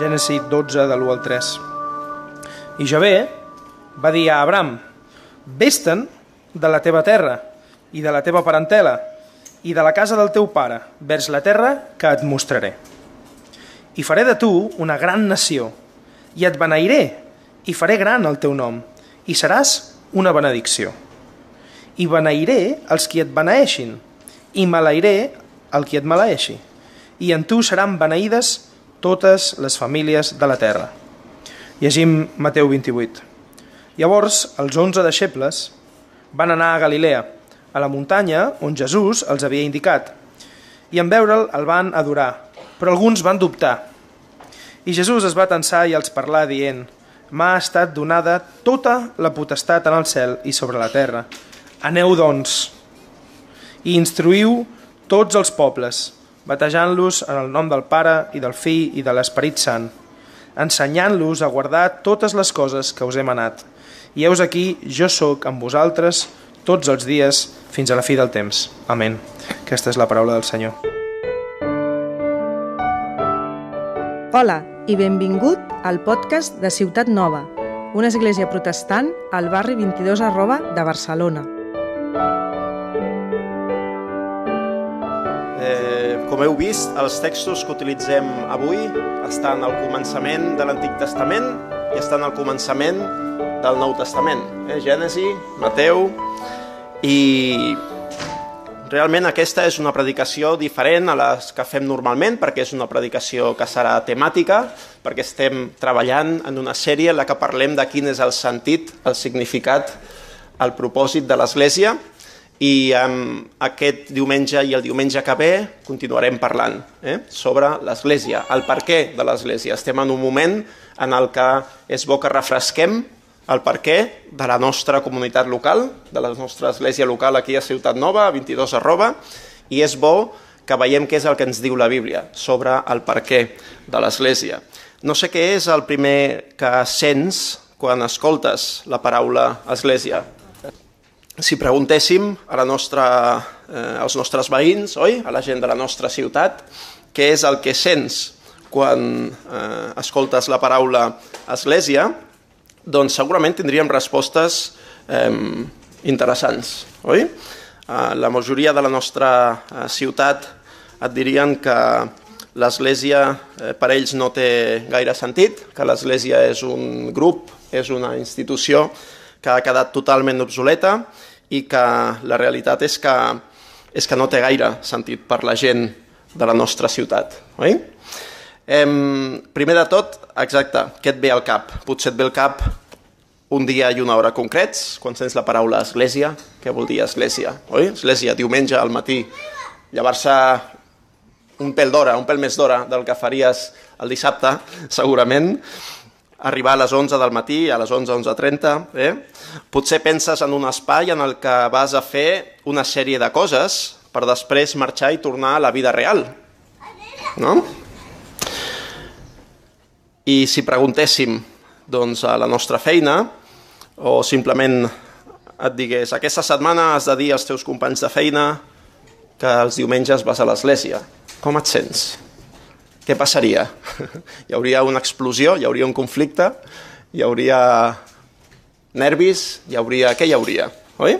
Gènesi 12, de l'1 al 3. I Javé va dir a Abram, Vés-te'n de la teva terra i de la teva parentela i de la casa del teu pare vers la terra que et mostraré. I faré de tu una gran nació i et beneiré i faré gran el teu nom i seràs una benedicció. I beneiré els qui et beneeixin i maleiré el qui et maleeixi. I en tu seran beneïdes totes les famílies de la terra. Llegim Mateu 28. Llavors, els onze deixebles van anar a Galilea, a la muntanya on Jesús els havia indicat, i en veure'l el van adorar, però alguns van dubtar. I Jesús es va tensar i els parlar dient, m'ha estat donada tota la potestat en el cel i sobre la terra. Aneu, doncs, i instruïu tots els pobles, batejant-los en el nom del Pare i del Fill i de l'Esperit Sant, ensenyant-los a guardar totes les coses que us he manat. I heus aquí, jo sóc amb vosaltres tots els dies fins a la fi del temps. Amén. Aquesta és la paraula del Senyor. Hola i benvingut al podcast de Ciutat Nova, una església protestant al barri 22 arroba de Barcelona. Com heu vist, els textos que utilitzem avui estan al començament de l'Antic Testament i estan al començament del Nou Testament. Eh? Gènesi, Mateu, i realment aquesta és una predicació diferent a les que fem normalment perquè és una predicació que serà temàtica, perquè estem treballant en una sèrie en la que parlem de quin és el sentit, el significat, el propòsit de l'Església i um, aquest diumenge i el diumenge que ve continuarem parlant eh, sobre l'Església, el per què de l'Església. Estem en un moment en el que és bo que refresquem el per què de la nostra comunitat local, de la nostra església local aquí a Ciutat Nova, 22 arroba, i és bo que veiem què és el que ens diu la Bíblia sobre el per què de l'església. No sé què és el primer que sents quan escoltes la paraula església. Si preguntéssim a la nostra, eh, als nostres veïns, oi? a la gent de la nostra ciutat, què és el que sents quan eh, escoltes la paraula església, doncs segurament tindríem respostes eh, interessants, oi? Eh, la majoria de la nostra eh, ciutat et dirien que l'església eh, per ells no té gaire sentit, que l'església és un grup, és una institució que ha quedat totalment obsoleta i que la realitat és que, és que no té gaire sentit per la gent de la nostra ciutat, oi? Em, primer de tot, exacte, què et ve al cap? Potser et ve al cap un dia i una hora concrets, quan sents la paraula església, què vol dir església, oi? Església, diumenge al matí, llevar-se un pèl d'hora, un pèl més d'hora del que faries el dissabte, segurament, arribar a les 11 del matí, a les 11, 11.30, eh? potser penses en un espai en el que vas a fer una sèrie de coses per després marxar i tornar a la vida real, no? I si preguntéssim doncs, a la nostra feina, o simplement et digués aquesta setmana has de dir als teus companys de feina que els diumenges vas a l'església. Com et sents? Què passaria? Hi hauria una explosió, hi hauria un conflicte, hi hauria nervis, hi hauria... Què hi hauria? Oi?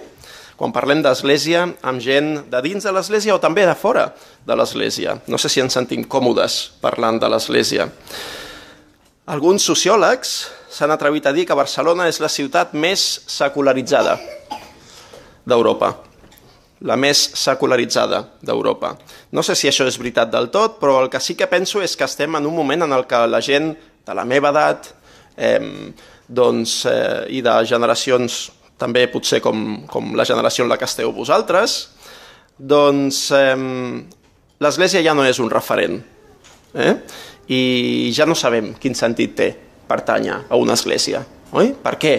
Quan parlem d'església amb gent de dins de l'església o també de fora de l'església. No sé si ens sentim còmodes parlant de l'església. Alguns sociòlegs s'han atrevit a dir que Barcelona és la ciutat més secularitzada d'Europa. La més secularitzada d'Europa. No sé si això és veritat del tot, però el que sí que penso és que estem en un moment en el que la gent de la meva edat eh, doncs, eh, i de generacions també potser com, com la generació en la que esteu vosaltres, doncs eh, l'Església ja no és un referent. Eh? I ja no sabem quin sentit té pertànyer a una església. Oi? Per què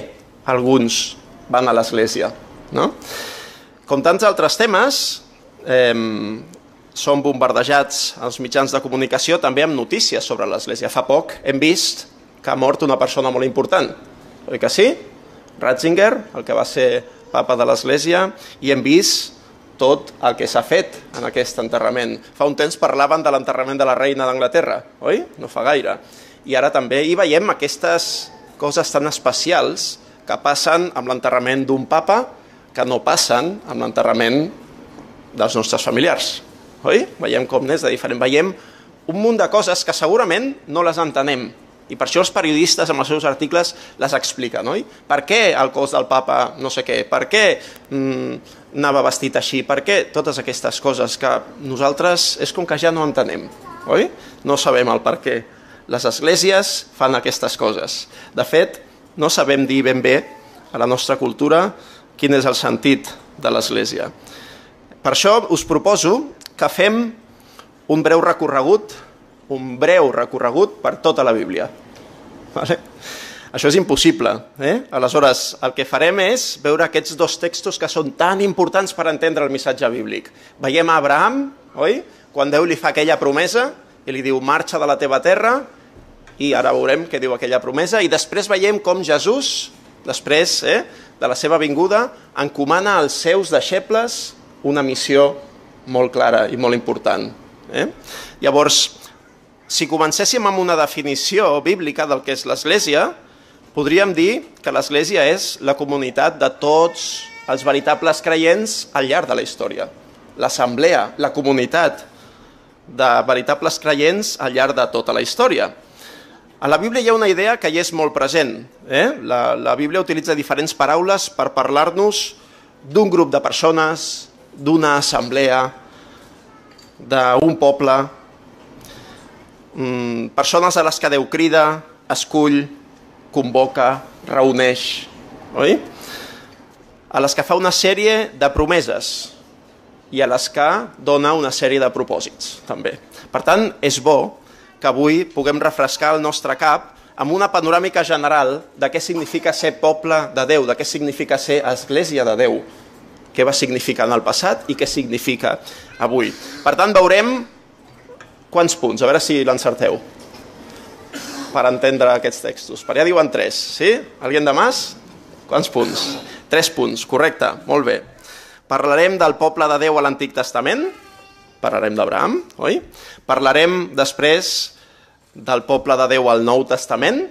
alguns van a l'església? No? Com tants altres temes, eh, són bombardejats als mitjans de comunicació també amb notícies sobre l'església. Fa poc hem vist que ha mort una persona molt important. Oi que sí? Ratzinger, el que va ser papa de l'església, i hem vist tot el que s'ha fet en aquest enterrament. Fa un temps parlaven de l'enterrament de la reina d'Anglaterra, oi? No fa gaire. i ara també hi veiem aquestes coses tan especials que passen amb l'enterrament d'un papa que no passen amb l'enterrament dels nostres familiars. Oi? Veiem com n'és de diferent. Veiem un munt de coses que segurament no les entenem. I per això els periodistes amb els seus articles les expliquen, oi? Per què el cos del papa no sé què? Per què mm, anava vestit així? Per què totes aquestes coses que nosaltres és com que ja no entenem, oi? No sabem el per què. Les esglésies fan aquestes coses. De fet, no sabem dir ben bé a la nostra cultura quin és el sentit de l'església. Per això us proposo que fem un breu recorregut, un breu recorregut per tota la Bíblia. Vale? Això és impossible. Eh? Aleshores, el que farem és veure aquests dos textos que són tan importants per entendre el missatge bíblic. Veiem a Abraham, oi? Quan Déu li fa aquella promesa i li diu marxa de la teva terra i ara veurem què diu aquella promesa i després veiem com Jesús, després eh, de la seva vinguda, encomana als seus deixebles una missió molt clara i molt important. Eh? Llavors, si comencéssim amb una definició bíblica del que és l'Església, podríem dir que l'Església és la comunitat de tots els veritables creients al llarg de la història. L'assemblea, la comunitat de veritables creients al llarg de tota la història. A la Bíblia hi ha una idea que hi és molt present. Eh? La, la Bíblia utilitza diferents paraules per parlar-nos d'un grup de persones, d'una assemblea, d'un poble, mm, persones a les que Déu crida, escull, convoca, reuneix, oi? A les que fa una sèrie de promeses i a les que dona una sèrie de propòsits, també. Per tant, és bo que avui puguem refrescar el nostre cap amb una panoràmica general de què significa ser poble de Déu, de què significa ser església de Déu, què va significar en el passat i què significa avui. Per tant, veurem quants punts, a veure si l'encerteu per entendre aquests textos. Per allà diuen tres, sí? Alguien de más? Quants punts? Tres punts, correcte, molt bé. Parlarem del poble de Déu a l'Antic Testament, parlarem d'Abraham, oi? Parlarem després del poble de Déu al Nou Testament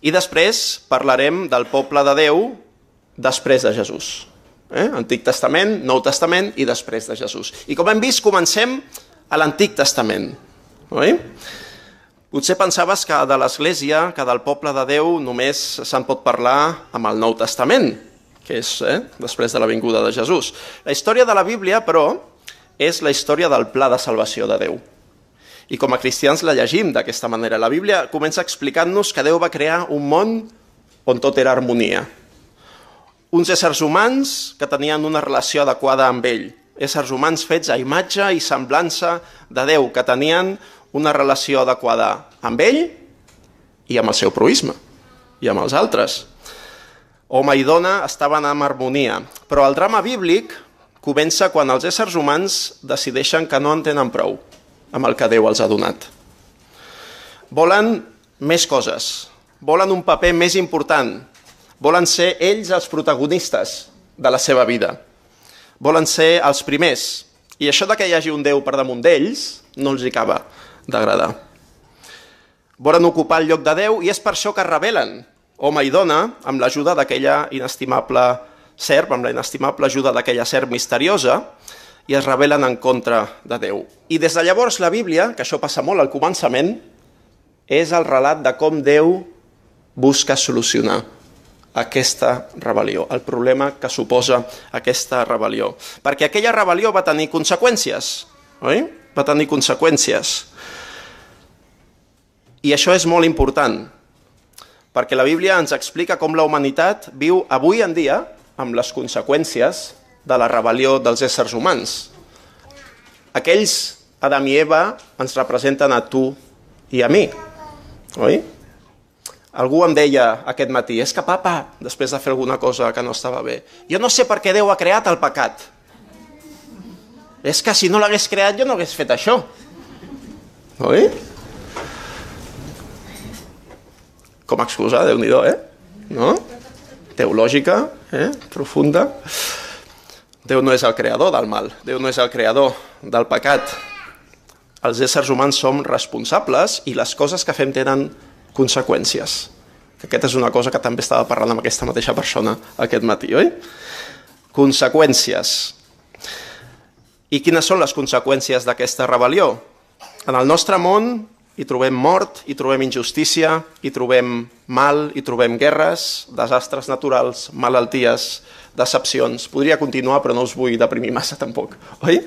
i després parlarem del poble de Déu després de Jesús. Eh? Antic Testament, Nou Testament i després de Jesús. I com hem vist, comencem a l'Antic Testament. Oi? Potser pensaves que de l'Església, que del poble de Déu, només se'n pot parlar amb el Nou Testament, que és eh, després de la vinguda de Jesús. La història de la Bíblia, però, és la història del pla de salvació de Déu. I com a cristians la llegim d'aquesta manera. La Bíblia comença explicant-nos que Déu va crear un món on tot era harmonia. Uns éssers humans que tenien una relació adequada amb ell. Éssers humans fets a imatge i semblança de Déu, que tenien una relació adequada amb ell i amb el seu proisme, i amb els altres. Home i dona estaven en harmonia, però el drama bíblic comença quan els éssers humans decideixen que no en tenen prou amb el que Déu els ha donat. Volen més coses, volen un paper més important, volen ser ells els protagonistes de la seva vida, volen ser els primers, i això de que hi hagi un Déu per damunt d'ells no els acaba d'agradar. Volen ocupar el lloc de Déu i és per això que revelen home i dona amb l'ajuda d'aquella inestimable serp, amb la inestimable ajuda d'aquella serp misteriosa, i es rebel·len en contra de Déu. I des de llavors la Bíblia, que això passa molt al començament, és el relat de com Déu busca solucionar aquesta rebel·lió, el problema que suposa aquesta rebel·lió. Perquè aquella rebel·lió va tenir conseqüències, oi? Va tenir conseqüències. I això és molt important, perquè la Bíblia ens explica com la humanitat viu avui en dia amb les conseqüències de la rebel·lió dels éssers humans. Aquells, Adam i Eva, ens representen a tu i a mi, oi? Algú em deia aquest matí, és que papa, després de fer alguna cosa que no estava bé, jo no sé per què Déu ha creat el pecat. És que si no l'hagués creat jo no hagués fet això. Oi? com a excusa, déu nhi eh? No? Teològica, eh? profunda. Déu no és el creador del mal, Déu no és el creador del pecat. els éssers humans som responsables i les coses que fem tenen conseqüències. Que aquesta és una cosa que també estava parlant amb aquesta mateixa persona aquest matí, oi? Conseqüències. I quines són les conseqüències d'aquesta rebel·lió? En el nostre món hi trobem mort, hi trobem injustícia, hi trobem mal, hi trobem guerres, desastres naturals, malalties, decepcions. Podria continuar, però no us vull deprimir massa tampoc, oi?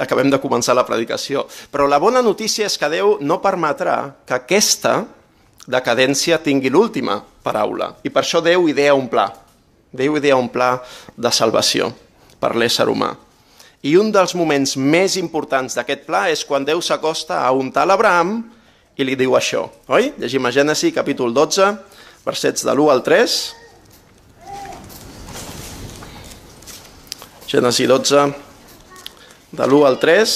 Acabem de començar la predicació. Però la bona notícia és que Déu no permetrà que aquesta decadència tingui l'última paraula. I per això Déu idea un pla. Déu idea un pla de salvació per l'ésser humà. I un dels moments més importants d'aquest pla és quan Déu s'acosta a un tal Abraham i li diu això, oi? Llegim a Gènesi, capítol 12, versets de l'1 al 3. Gènesi 12, de l'1 al 3.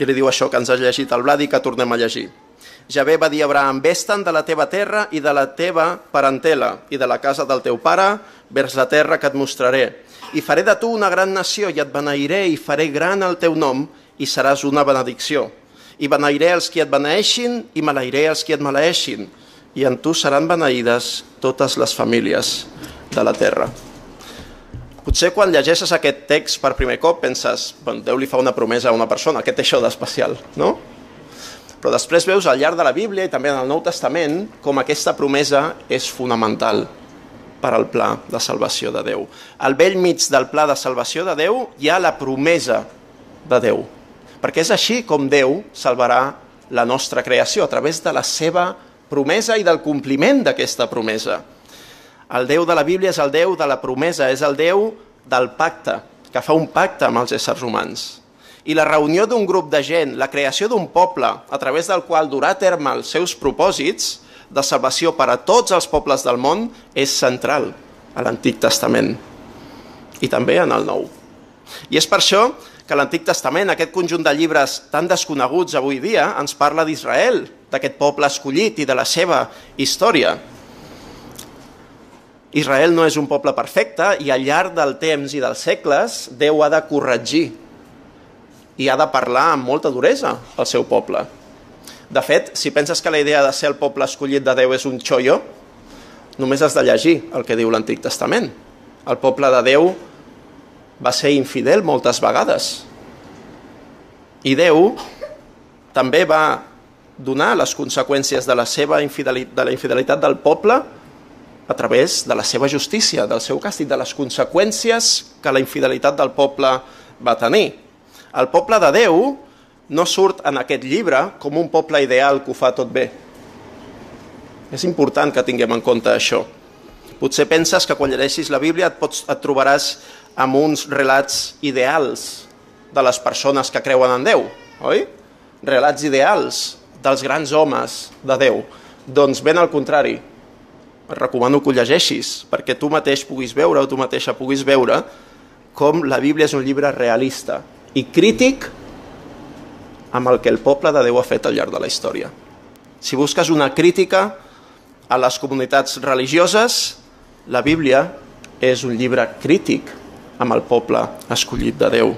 I li diu això que ens ha llegit el Bladi, que tornem a llegir. Javé va dir a Abraham, vés-te'n de la teva terra i de la teva parentela i de la casa del teu pare vers la terra que et mostraré. I faré de tu una gran nació i et beneiré i faré gran el teu nom i seràs una benedicció. I beneiré els qui et beneeixin i maleiré els qui et maleeixin. I en tu seran beneïdes totes les famílies de la terra. Potser quan llegeixes aquest text per primer cop penses, bon, Déu li fa una promesa a una persona, què té això d'especial, no? Però després veus al llarg de la Bíblia i també en el Nou Testament com aquesta promesa és fonamental per al pla de salvació de Déu. Al vell mig del pla de salvació de Déu hi ha la promesa de Déu. Perquè és així com Déu salvarà la nostra creació, a través de la seva promesa i del compliment d'aquesta promesa. El Déu de la Bíblia és el Déu de la promesa, és el Déu del pacte, que fa un pacte amb els éssers humans. I la reunió d'un grup de gent, la creació d'un poble, a través del qual durà a terme els seus propòsits de salvació per a tots els pobles del món, és central a l'Antic Testament i també en el Nou. I és per això que l'Antic Testament, aquest conjunt de llibres tan desconeguts avui dia, ens parla d'Israel, d'aquest poble escollit i de la seva història. Israel no és un poble perfecte i al llarg del temps i dels segles Déu ha de corregir i ha de parlar amb molta duresa al seu poble. De fet, si penses que la idea de ser el poble escollit de Déu és un xollo, només has de llegir el que diu l'Antic Testament. El poble de Déu va ser infidel moltes vegades. I Déu també va donar les conseqüències de la seva infidelitat, de la infidelitat del poble a través de la seva justícia, del seu càstig, de les conseqüències que la infidelitat del poble va tenir. El poble de Déu no surt en aquest llibre com un poble ideal que ho fa tot bé. És important que tinguem en compte això. Potser penses que quan llegeixis la Bíblia et, pots, et trobaràs amb uns relats ideals de les persones que creuen en Déu, oi? Relats ideals dels grans homes de Déu. Doncs ben al contrari, et recomano que ho llegeixis, perquè tu mateix puguis veure o tu mateixa puguis veure com la Bíblia és un llibre realista i crític amb el que el poble de Déu ha fet al llarg de la història. Si busques una crítica a les comunitats religioses, la Bíblia és un llibre crític amb el poble escollit de Déu.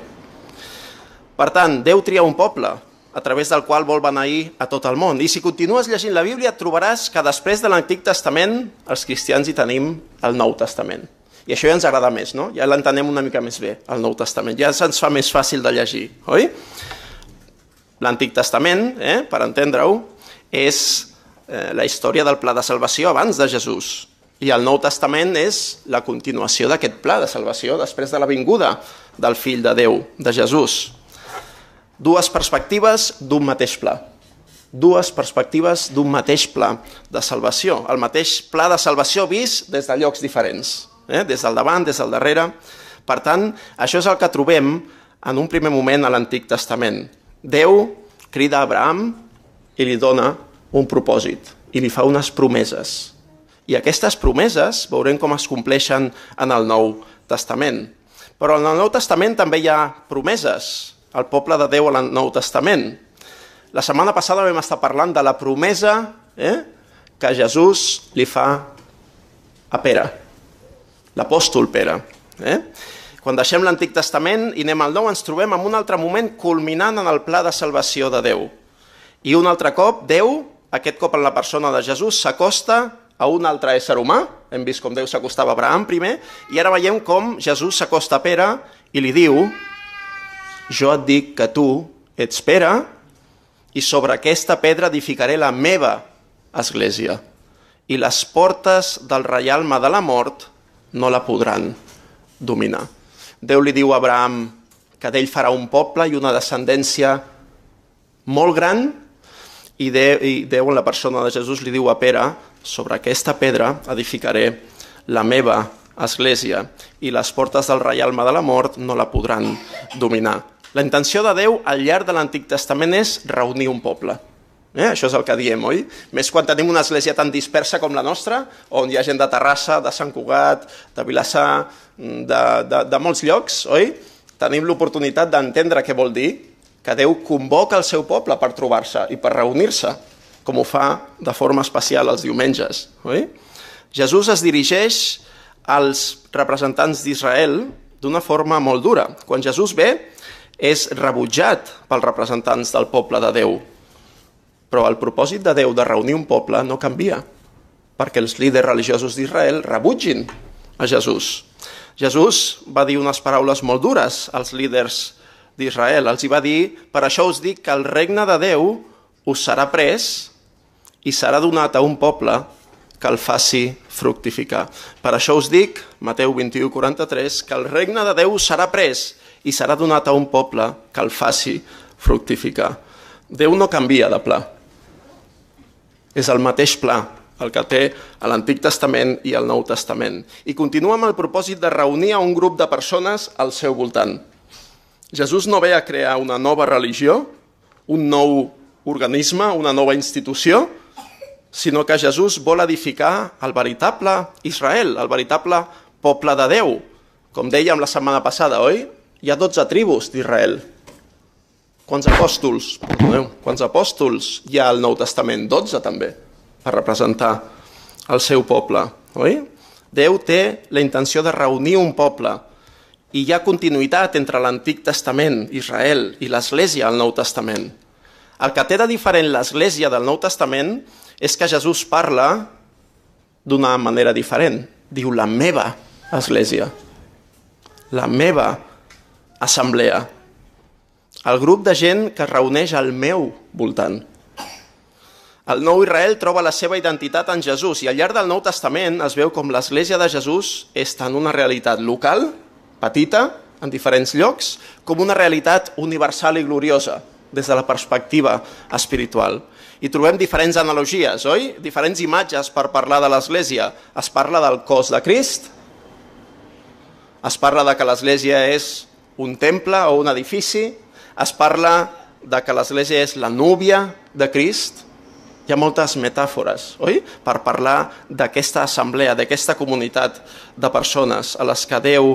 Per tant, Déu tria un poble, a través del qual vol beneir a tot el món. I si continues llegint la Bíblia, trobaràs que després de l'Antic Testament els cristians hi tenim el Nou Testament. I això ja ens agrada més, no? Ja l'entenem una mica més bé, el Nou Testament. Ja se'ns fa més fàcil de llegir, oi? L'Antic Testament, eh, per entendre-ho, és eh, la història del pla de salvació abans de Jesús. I el Nou Testament és la continuació d'aquest pla de salvació després de la vinguda del fill de Déu, de Jesús dues perspectives d'un mateix pla. Dues perspectives d'un mateix pla de salvació. El mateix pla de salvació vist des de llocs diferents, eh? des del davant, des del darrere. Per tant, això és el que trobem en un primer moment a l'Antic Testament. Déu crida a Abraham i li dona un propòsit i li fa unes promeses. I aquestes promeses veurem com es compleixen en el Nou Testament. Però en el Nou Testament també hi ha promeses, el poble de Déu al Nou Testament. La setmana passada vam estar parlant de la promesa eh, que Jesús li fa a Pere, l'apòstol Pere. Eh? Quan deixem l'Antic Testament i anem al Nou, ens trobem en un altre moment culminant en el pla de salvació de Déu. I un altre cop, Déu, aquest cop en la persona de Jesús, s'acosta a un altre ésser humà, hem vist com Déu s'acostava a Abraham primer, i ara veiem com Jesús s'acosta a Pere i li diu jo et dic que tu ets Pere i sobre aquesta pedra edificaré la meva església i les portes del reialme de la mort no la podran dominar. Déu li diu a Abraham que d'ell farà un poble i una descendència molt gran i Déu en la persona de Jesús li diu a Pere sobre aquesta pedra edificaré la meva església i les portes del reialme de la mort no la podran dominar. La intenció de Déu al llarg de l'Antic Testament és reunir un poble. Eh? Això és el que diem, oi? Més quan tenim una església tan dispersa com la nostra, on hi ha gent de Terrassa, de Sant Cugat, de Vilassar, de, de, de molts llocs, oi? Tenim l'oportunitat d'entendre què vol dir que Déu convoca el seu poble per trobar-se i per reunir-se, com ho fa de forma especial els diumenges, oi? Jesús es dirigeix als representants d'Israel d'una forma molt dura. Quan Jesús ve, és rebutjat pels representants del poble de Déu, però el propòsit de Déu de reunir un poble no canvia, perquè els líders religiosos d'Israel rebutgin a Jesús. Jesús va dir unes paraules molt dures als líders d'Israel. Els hi va dir, per això us dic que el regne de Déu us serà pres i serà donat a un poble que el faci fructificar. Per això us dic, Mateu 21, 43, que el regne de Déu serà pres i serà donat a un poble que el faci fructificar. Déu no canvia de pla. És el mateix pla el que té a l'Antic Testament i al Nou Testament. I continua amb el propòsit de reunir a un grup de persones al seu voltant. Jesús no ve a crear una nova religió, un nou organisme, una nova institució, sinó que Jesús vol edificar el veritable Israel, el veritable poble de Déu. Com dèiem la setmana passada, oi? Hi ha 12 tribus d'Israel. Quants apòstols? Perdoneu, quants apòstols hi ha al Nou Testament? 12 també, per representar el seu poble, oi? Déu té la intenció de reunir un poble i hi ha continuïtat entre l'Antic Testament, Israel, i l'Església al Nou Testament. El que té de diferent l'Església del Nou Testament és que Jesús parla d'una manera diferent. Diu la meva Església, la meva assemblea, el grup de gent que es reuneix al meu voltant. El nou Israel troba la seva identitat en Jesús i al llarg del Nou Testament es veu com l'Església de Jesús és tant una realitat local, petita, en diferents llocs, com una realitat universal i gloriosa des de la perspectiva espiritual. I trobem diferents analogies, oi? Diferents imatges per parlar de l'Església. Es parla del cos de Crist, es parla de que l'Església és un temple o un edifici, es parla de que l'Església és la núvia de Crist, hi ha moltes metàfores, oi? Per parlar d'aquesta assemblea, d'aquesta comunitat de persones a les que Déu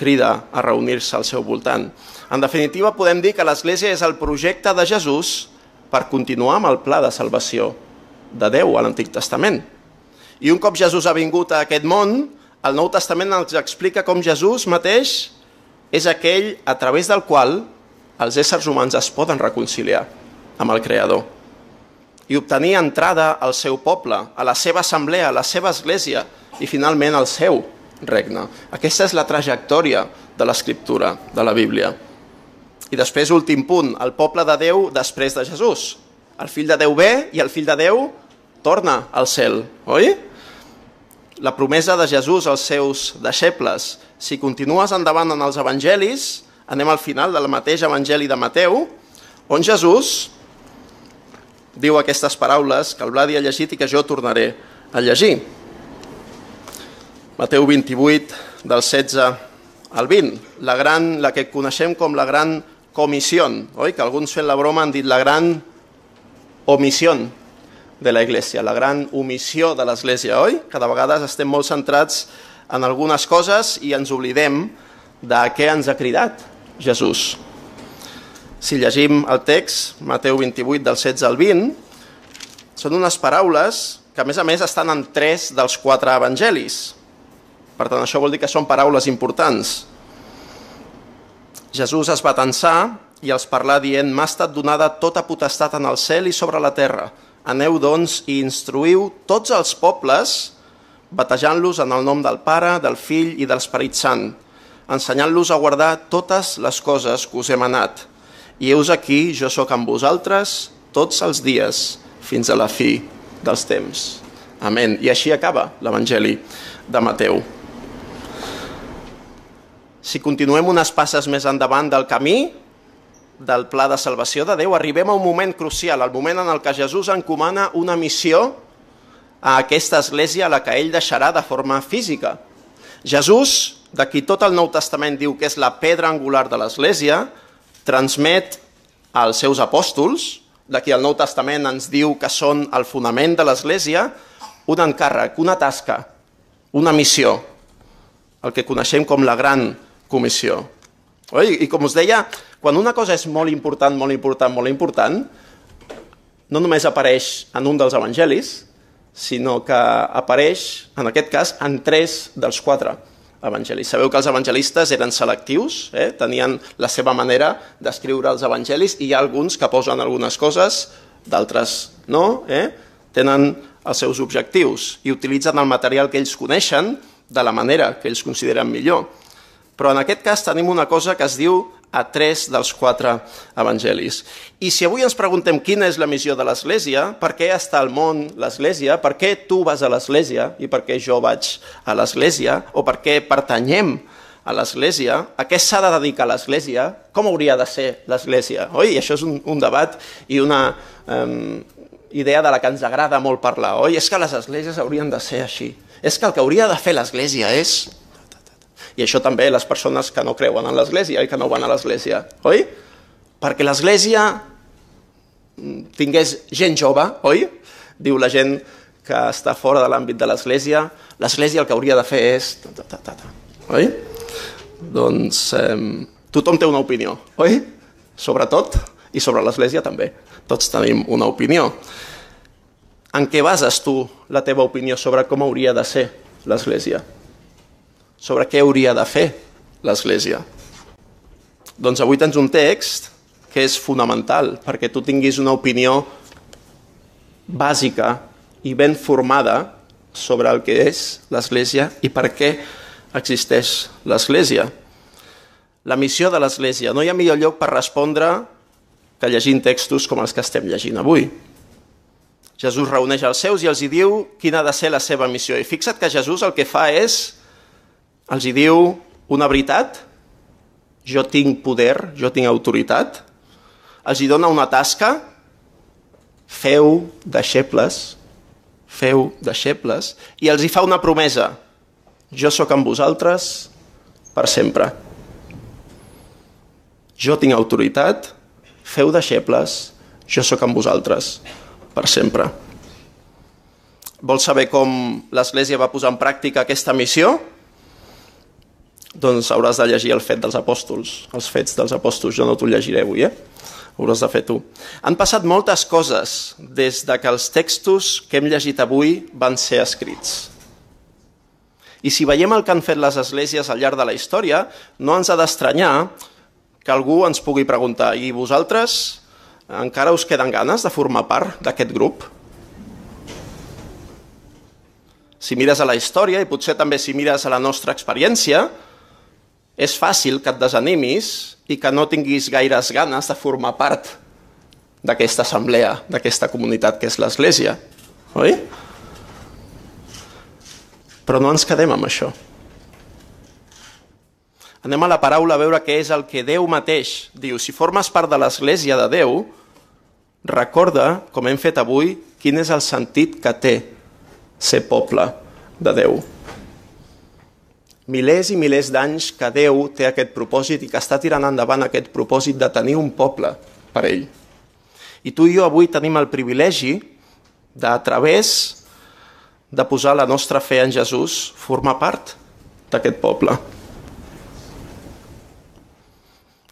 crida a reunir-se al seu voltant. En definitiva, podem dir que l'Església és el projecte de Jesús per continuar amb el pla de salvació de Déu a l'Antic Testament. I un cop Jesús ha vingut a aquest món, el Nou Testament ens explica com Jesús mateix és aquell a través del qual els éssers humans es poden reconciliar amb el Creador i obtenir entrada al seu poble, a la seva assemblea, a la seva església i finalment al seu regne. Aquesta és la trajectòria de l'escriptura, de la Bíblia. I després, últim punt, el poble de Déu després de Jesús. El fill de Déu ve i el fill de Déu torna al cel, oi? La promesa de Jesús als seus deixebles. Si continues endavant en els evangelis, anem al final del mateix Evangeli de Mateu, on Jesús diu aquestes paraules que el Bladi ha llegit i que jo tornaré a llegir. Mateu 28, del 16 al 20, la, gran, la que coneixem com la gran comissió, oi? Que alguns fent la broma han dit la gran omissió de la Iglesia, la gran omissió de l'Església, oi? Cada vegada estem molt centrats en algunes coses i ens oblidem de què ens ha cridat Jesús. Si llegim el text, Mateu 28, del 16 al 20, són unes paraules que a més a més estan en tres dels quatre evangelis. Per tant, això vol dir que són paraules importants. Jesús es va tensar i els parlar dient «M'ha estat donada tota potestat en el cel i sobre la terra. Aneu, doncs, i instruïu tots els pobles, batejant-los en el nom del Pare, del Fill i de l'Esperit Sant, ensenyant-los a guardar totes les coses que us he manat. I heus aquí, jo sóc amb vosaltres tots els dies, fins a la fi dels temps. Amén. I així acaba l'Evangeli de Mateu. Si continuem unes passes més endavant del camí, del pla de salvació de Déu, arribem a un moment crucial, el moment en el que Jesús encomana una missió a aquesta església a la que ell deixarà de forma física. Jesús, de qui tot el Nou Testament diu que és la pedra angular de l'església, transmet als seus apòstols, de qui el Nou Testament ens diu que són el fonament de l'església, un encàrrec, una tasca, una missió, el que coneixem com la gran comissió. Oi? I com us deia, quan una cosa és molt important, molt important, molt important, no només apareix en un dels evangelis, sinó que apareix, en aquest cas, en tres dels quatre evangelis. Sabeu que els evangelistes eren selectius, eh? tenien la seva manera d'escriure els evangelis i hi ha alguns que posen algunes coses, d'altres no, eh? tenen els seus objectius i utilitzen el material que ells coneixen de la manera que ells consideren millor. Però en aquest cas tenim una cosa que es diu a tres dels quatre evangelis. I si avui ens preguntem quina és la missió de l'Església, per què està al món l'Església, per què tu vas a l'Església i per què jo vaig a l'Església, o per què pertanyem a l'Església, a què s'ha de dedicar l'Església, com hauria de ser l'Església. Oi? I això és un, un debat i una um, idea de la que ens agrada molt parlar. Oi? És que les esglésies haurien de ser així. És que el que hauria de fer l'Església és i això també les persones que no creuen en l'Església i que no van a l'Església, oi? Perquè l'Església mm, tingués gent jove, oi? Diu la gent que està fora de l'àmbit de l'Església, l'Església el que hauria de fer és... Ta, ta, ta, ta, oi? Doncs eh, tothom té una opinió, oi? Sobretot, i sobre l'Església també. Tots tenim una opinió. En què bases tu la teva opinió sobre com hauria de ser l'Església? Sobre què hauria de fer l'Església. Doncs avui tens un text que és fonamental perquè tu tinguis una opinió bàsica i ben formada sobre el que és l'Església i per què existeix l'Església. La missió de l'Església. No hi ha millor lloc per respondre que llegint textos com els que estem llegint avui. Jesús reuneix els seus i els hi diu quina ha de ser la seva missió. I fixa't que Jesús el que fa és els hi diu una veritat, jo tinc poder, jo tinc autoritat, els hi dona una tasca, feu deixebles, feu deixebles, i els hi fa una promesa, jo sóc amb vosaltres per sempre. Jo tinc autoritat, feu deixebles, jo sóc amb vosaltres per sempre. Vols saber com l'Església va posar en pràctica aquesta missió? Doncs hauràs de llegir el fet dels apòstols, els fets dels apòstols, jo no t'ho llegiré avui, eh? Ho hauràs de fer tu. Han passat moltes coses des de que els textos que hem llegit avui van ser escrits. I si veiem el que han fet les esglésies al llarg de la història, no ens ha d'estranyar que algú ens pugui preguntar i vosaltres encara us queden ganes de formar part d'aquest grup? Si mires a la història, i potser també si mires a la nostra experiència, és fàcil que et desanimis i que no tinguis gaires ganes de formar part d'aquesta assemblea, d'aquesta comunitat que és l'Església, oi? Però no ens quedem amb això. Anem a la paraula a veure què és el que Déu mateix diu. Si formes part de l'Església de Déu, recorda, com hem fet avui, quin és el sentit que té ser poble de Déu milers i milers d'anys que Déu té aquest propòsit i que està tirant endavant aquest propòsit de tenir un poble per ell. I tu i jo avui tenim el privilegi de, a través de posar la nostra fe en Jesús, formar part d'aquest poble.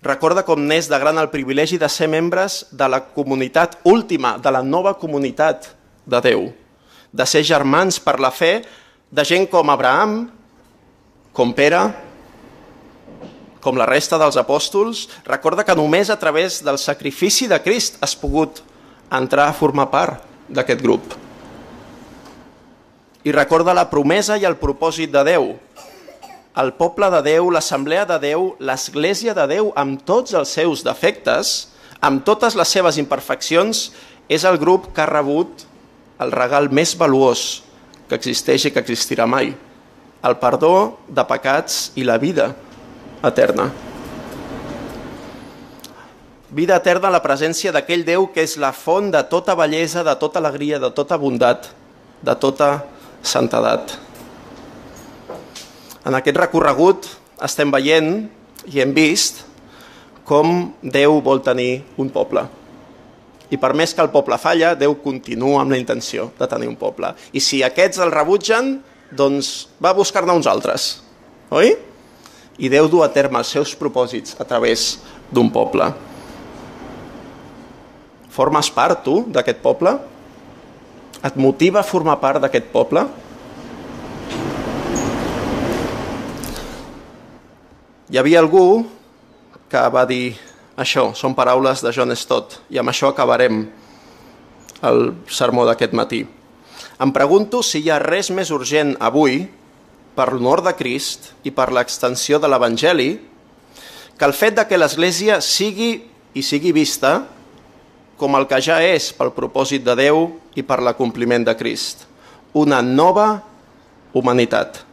Recorda com n'és de gran el privilegi de ser membres de la comunitat última, de la nova comunitat de Déu, de ser germans per la fe de gent com Abraham, com Pere, com la resta dels apòstols, recorda que només a través del sacrifici de Crist has pogut entrar a formar part d'aquest grup. I recorda la promesa i el propòsit de Déu. El poble de Déu, l'assemblea de Déu, l'església de Déu, amb tots els seus defectes, amb totes les seves imperfeccions, és el grup que ha rebut el regal més valuós que existeix i que existirà mai, el perdó de pecats i la vida eterna. Vida eterna la presència d'aquell Déu que és la font de tota bellesa, de tota alegria, de tota bondat, de tota santedat. En aquest recorregut estem veient i hem vist com Déu vol tenir un poble. I per més que el poble falla, Déu continua amb la intenció de tenir un poble. I si aquests el rebutgen, doncs va buscar-ne uns altres. Oi? I Déu du a terme els seus propòsits a través d'un poble. Formes part, tu, d'aquest poble? Et motiva a formar part d'aquest poble? Hi havia algú que va dir això, són paraules de John Stott, i amb això acabarem el sermó d'aquest matí. Em pregunto si hi ha res més urgent avui, per l'honor de Crist i per l'extensió de l'Evangeli, que el fet de que l'Església sigui i sigui vista com el que ja és pel propòsit de Déu i per l'acompliment de Crist. Una nova humanitat.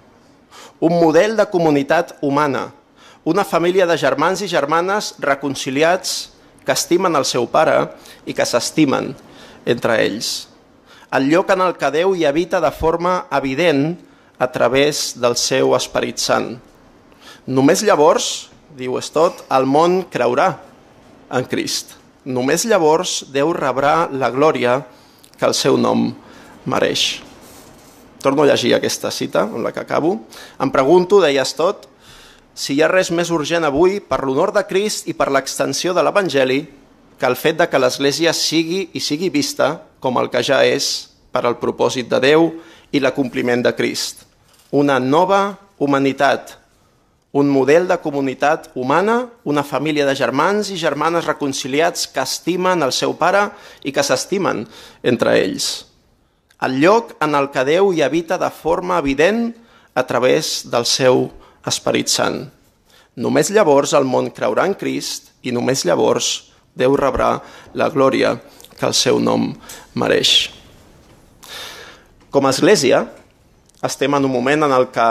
Un model de comunitat humana. Una família de germans i germanes reconciliats que estimen el seu pare i que s'estimen entre ells. El lloc en el que Déu hi habita de forma evident a través del seu Esperit Sant. Només llavors, diu Stott, el món creurà en Crist. Només llavors Déu rebrà la glòria que el seu nom mereix. Torno a llegir aquesta cita amb la que acabo. Em pregunto, deia Stott, si hi ha res més urgent avui per l'honor de Crist i per l'extensió de l'Evangeli que el fet de que l'Església sigui i sigui vista com el que ja és per al propòsit de Déu i l'acompliment de Crist. Una nova humanitat, un model de comunitat humana, una família de germans i germanes reconciliats que estimen el seu pare i que s'estimen entre ells. El lloc en el que Déu hi habita de forma evident a través del seu Esperit Sant. Només llavors el món creurà en Crist i només llavors Déu rebrà la glòria que el seu nom mereix. Com a Església, estem en un moment en el que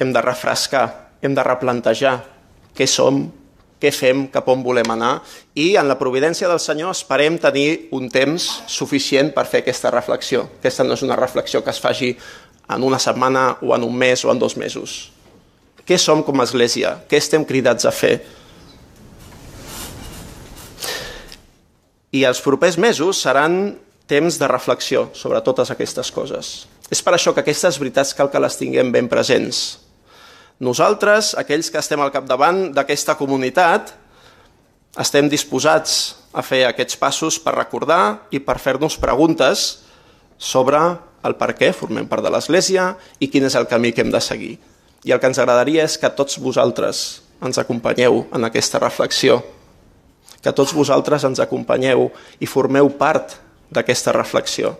hem de refrescar, hem de replantejar què som, què fem, cap on volem anar i en la providència del Senyor esperem tenir un temps suficient per fer aquesta reflexió. Aquesta no és una reflexió que es faci en una setmana o en un mes o en dos mesos. Què som com a Església? Què estem cridats a fer? I els propers mesos seran temps de reflexió sobre totes aquestes coses. És per això que aquestes veritats cal que les tinguem ben presents. Nosaltres, aquells que estem al capdavant d'aquesta comunitat, estem disposats a fer aquests passos per recordar i per fer-nos preguntes sobre el per què formem part de l'Església i quin és el camí que hem de seguir. I el que ens agradaria és que tots vosaltres ens acompanyeu en aquesta reflexió, que tots vosaltres ens acompanyeu i formeu part d'aquesta reflexió.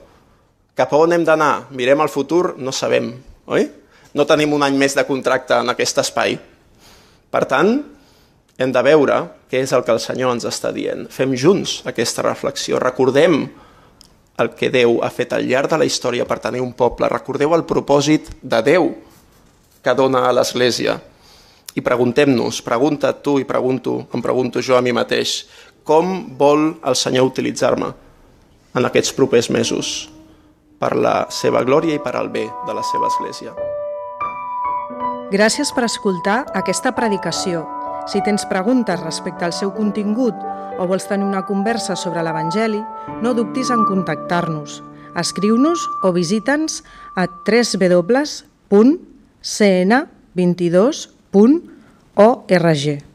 Cap a on hem d'anar? Mirem al futur? No sabem, oi? No tenim un any més de contracte en aquest espai. Per tant, hem de veure què és el que el Senyor ens està dient. Fem junts aquesta reflexió. Recordem el que Déu ha fet al llarg de la història per tenir un poble. Recordeu el propòsit de Déu que dona a l'Església. I preguntem-nos, pregunta tu i pregunto, em pregunto jo a mi mateix, com vol el Senyor utilitzar-me? en aquests propers mesos per la seva glòria i per al bé de la seva església. Gràcies per escoltar aquesta predicació. Si tens preguntes respecte al seu contingut o vols tenir una conversa sobre l'Evangeli, no dubtis en contactar-nos. Escriu-nos o visita'ns a www.cn22.org.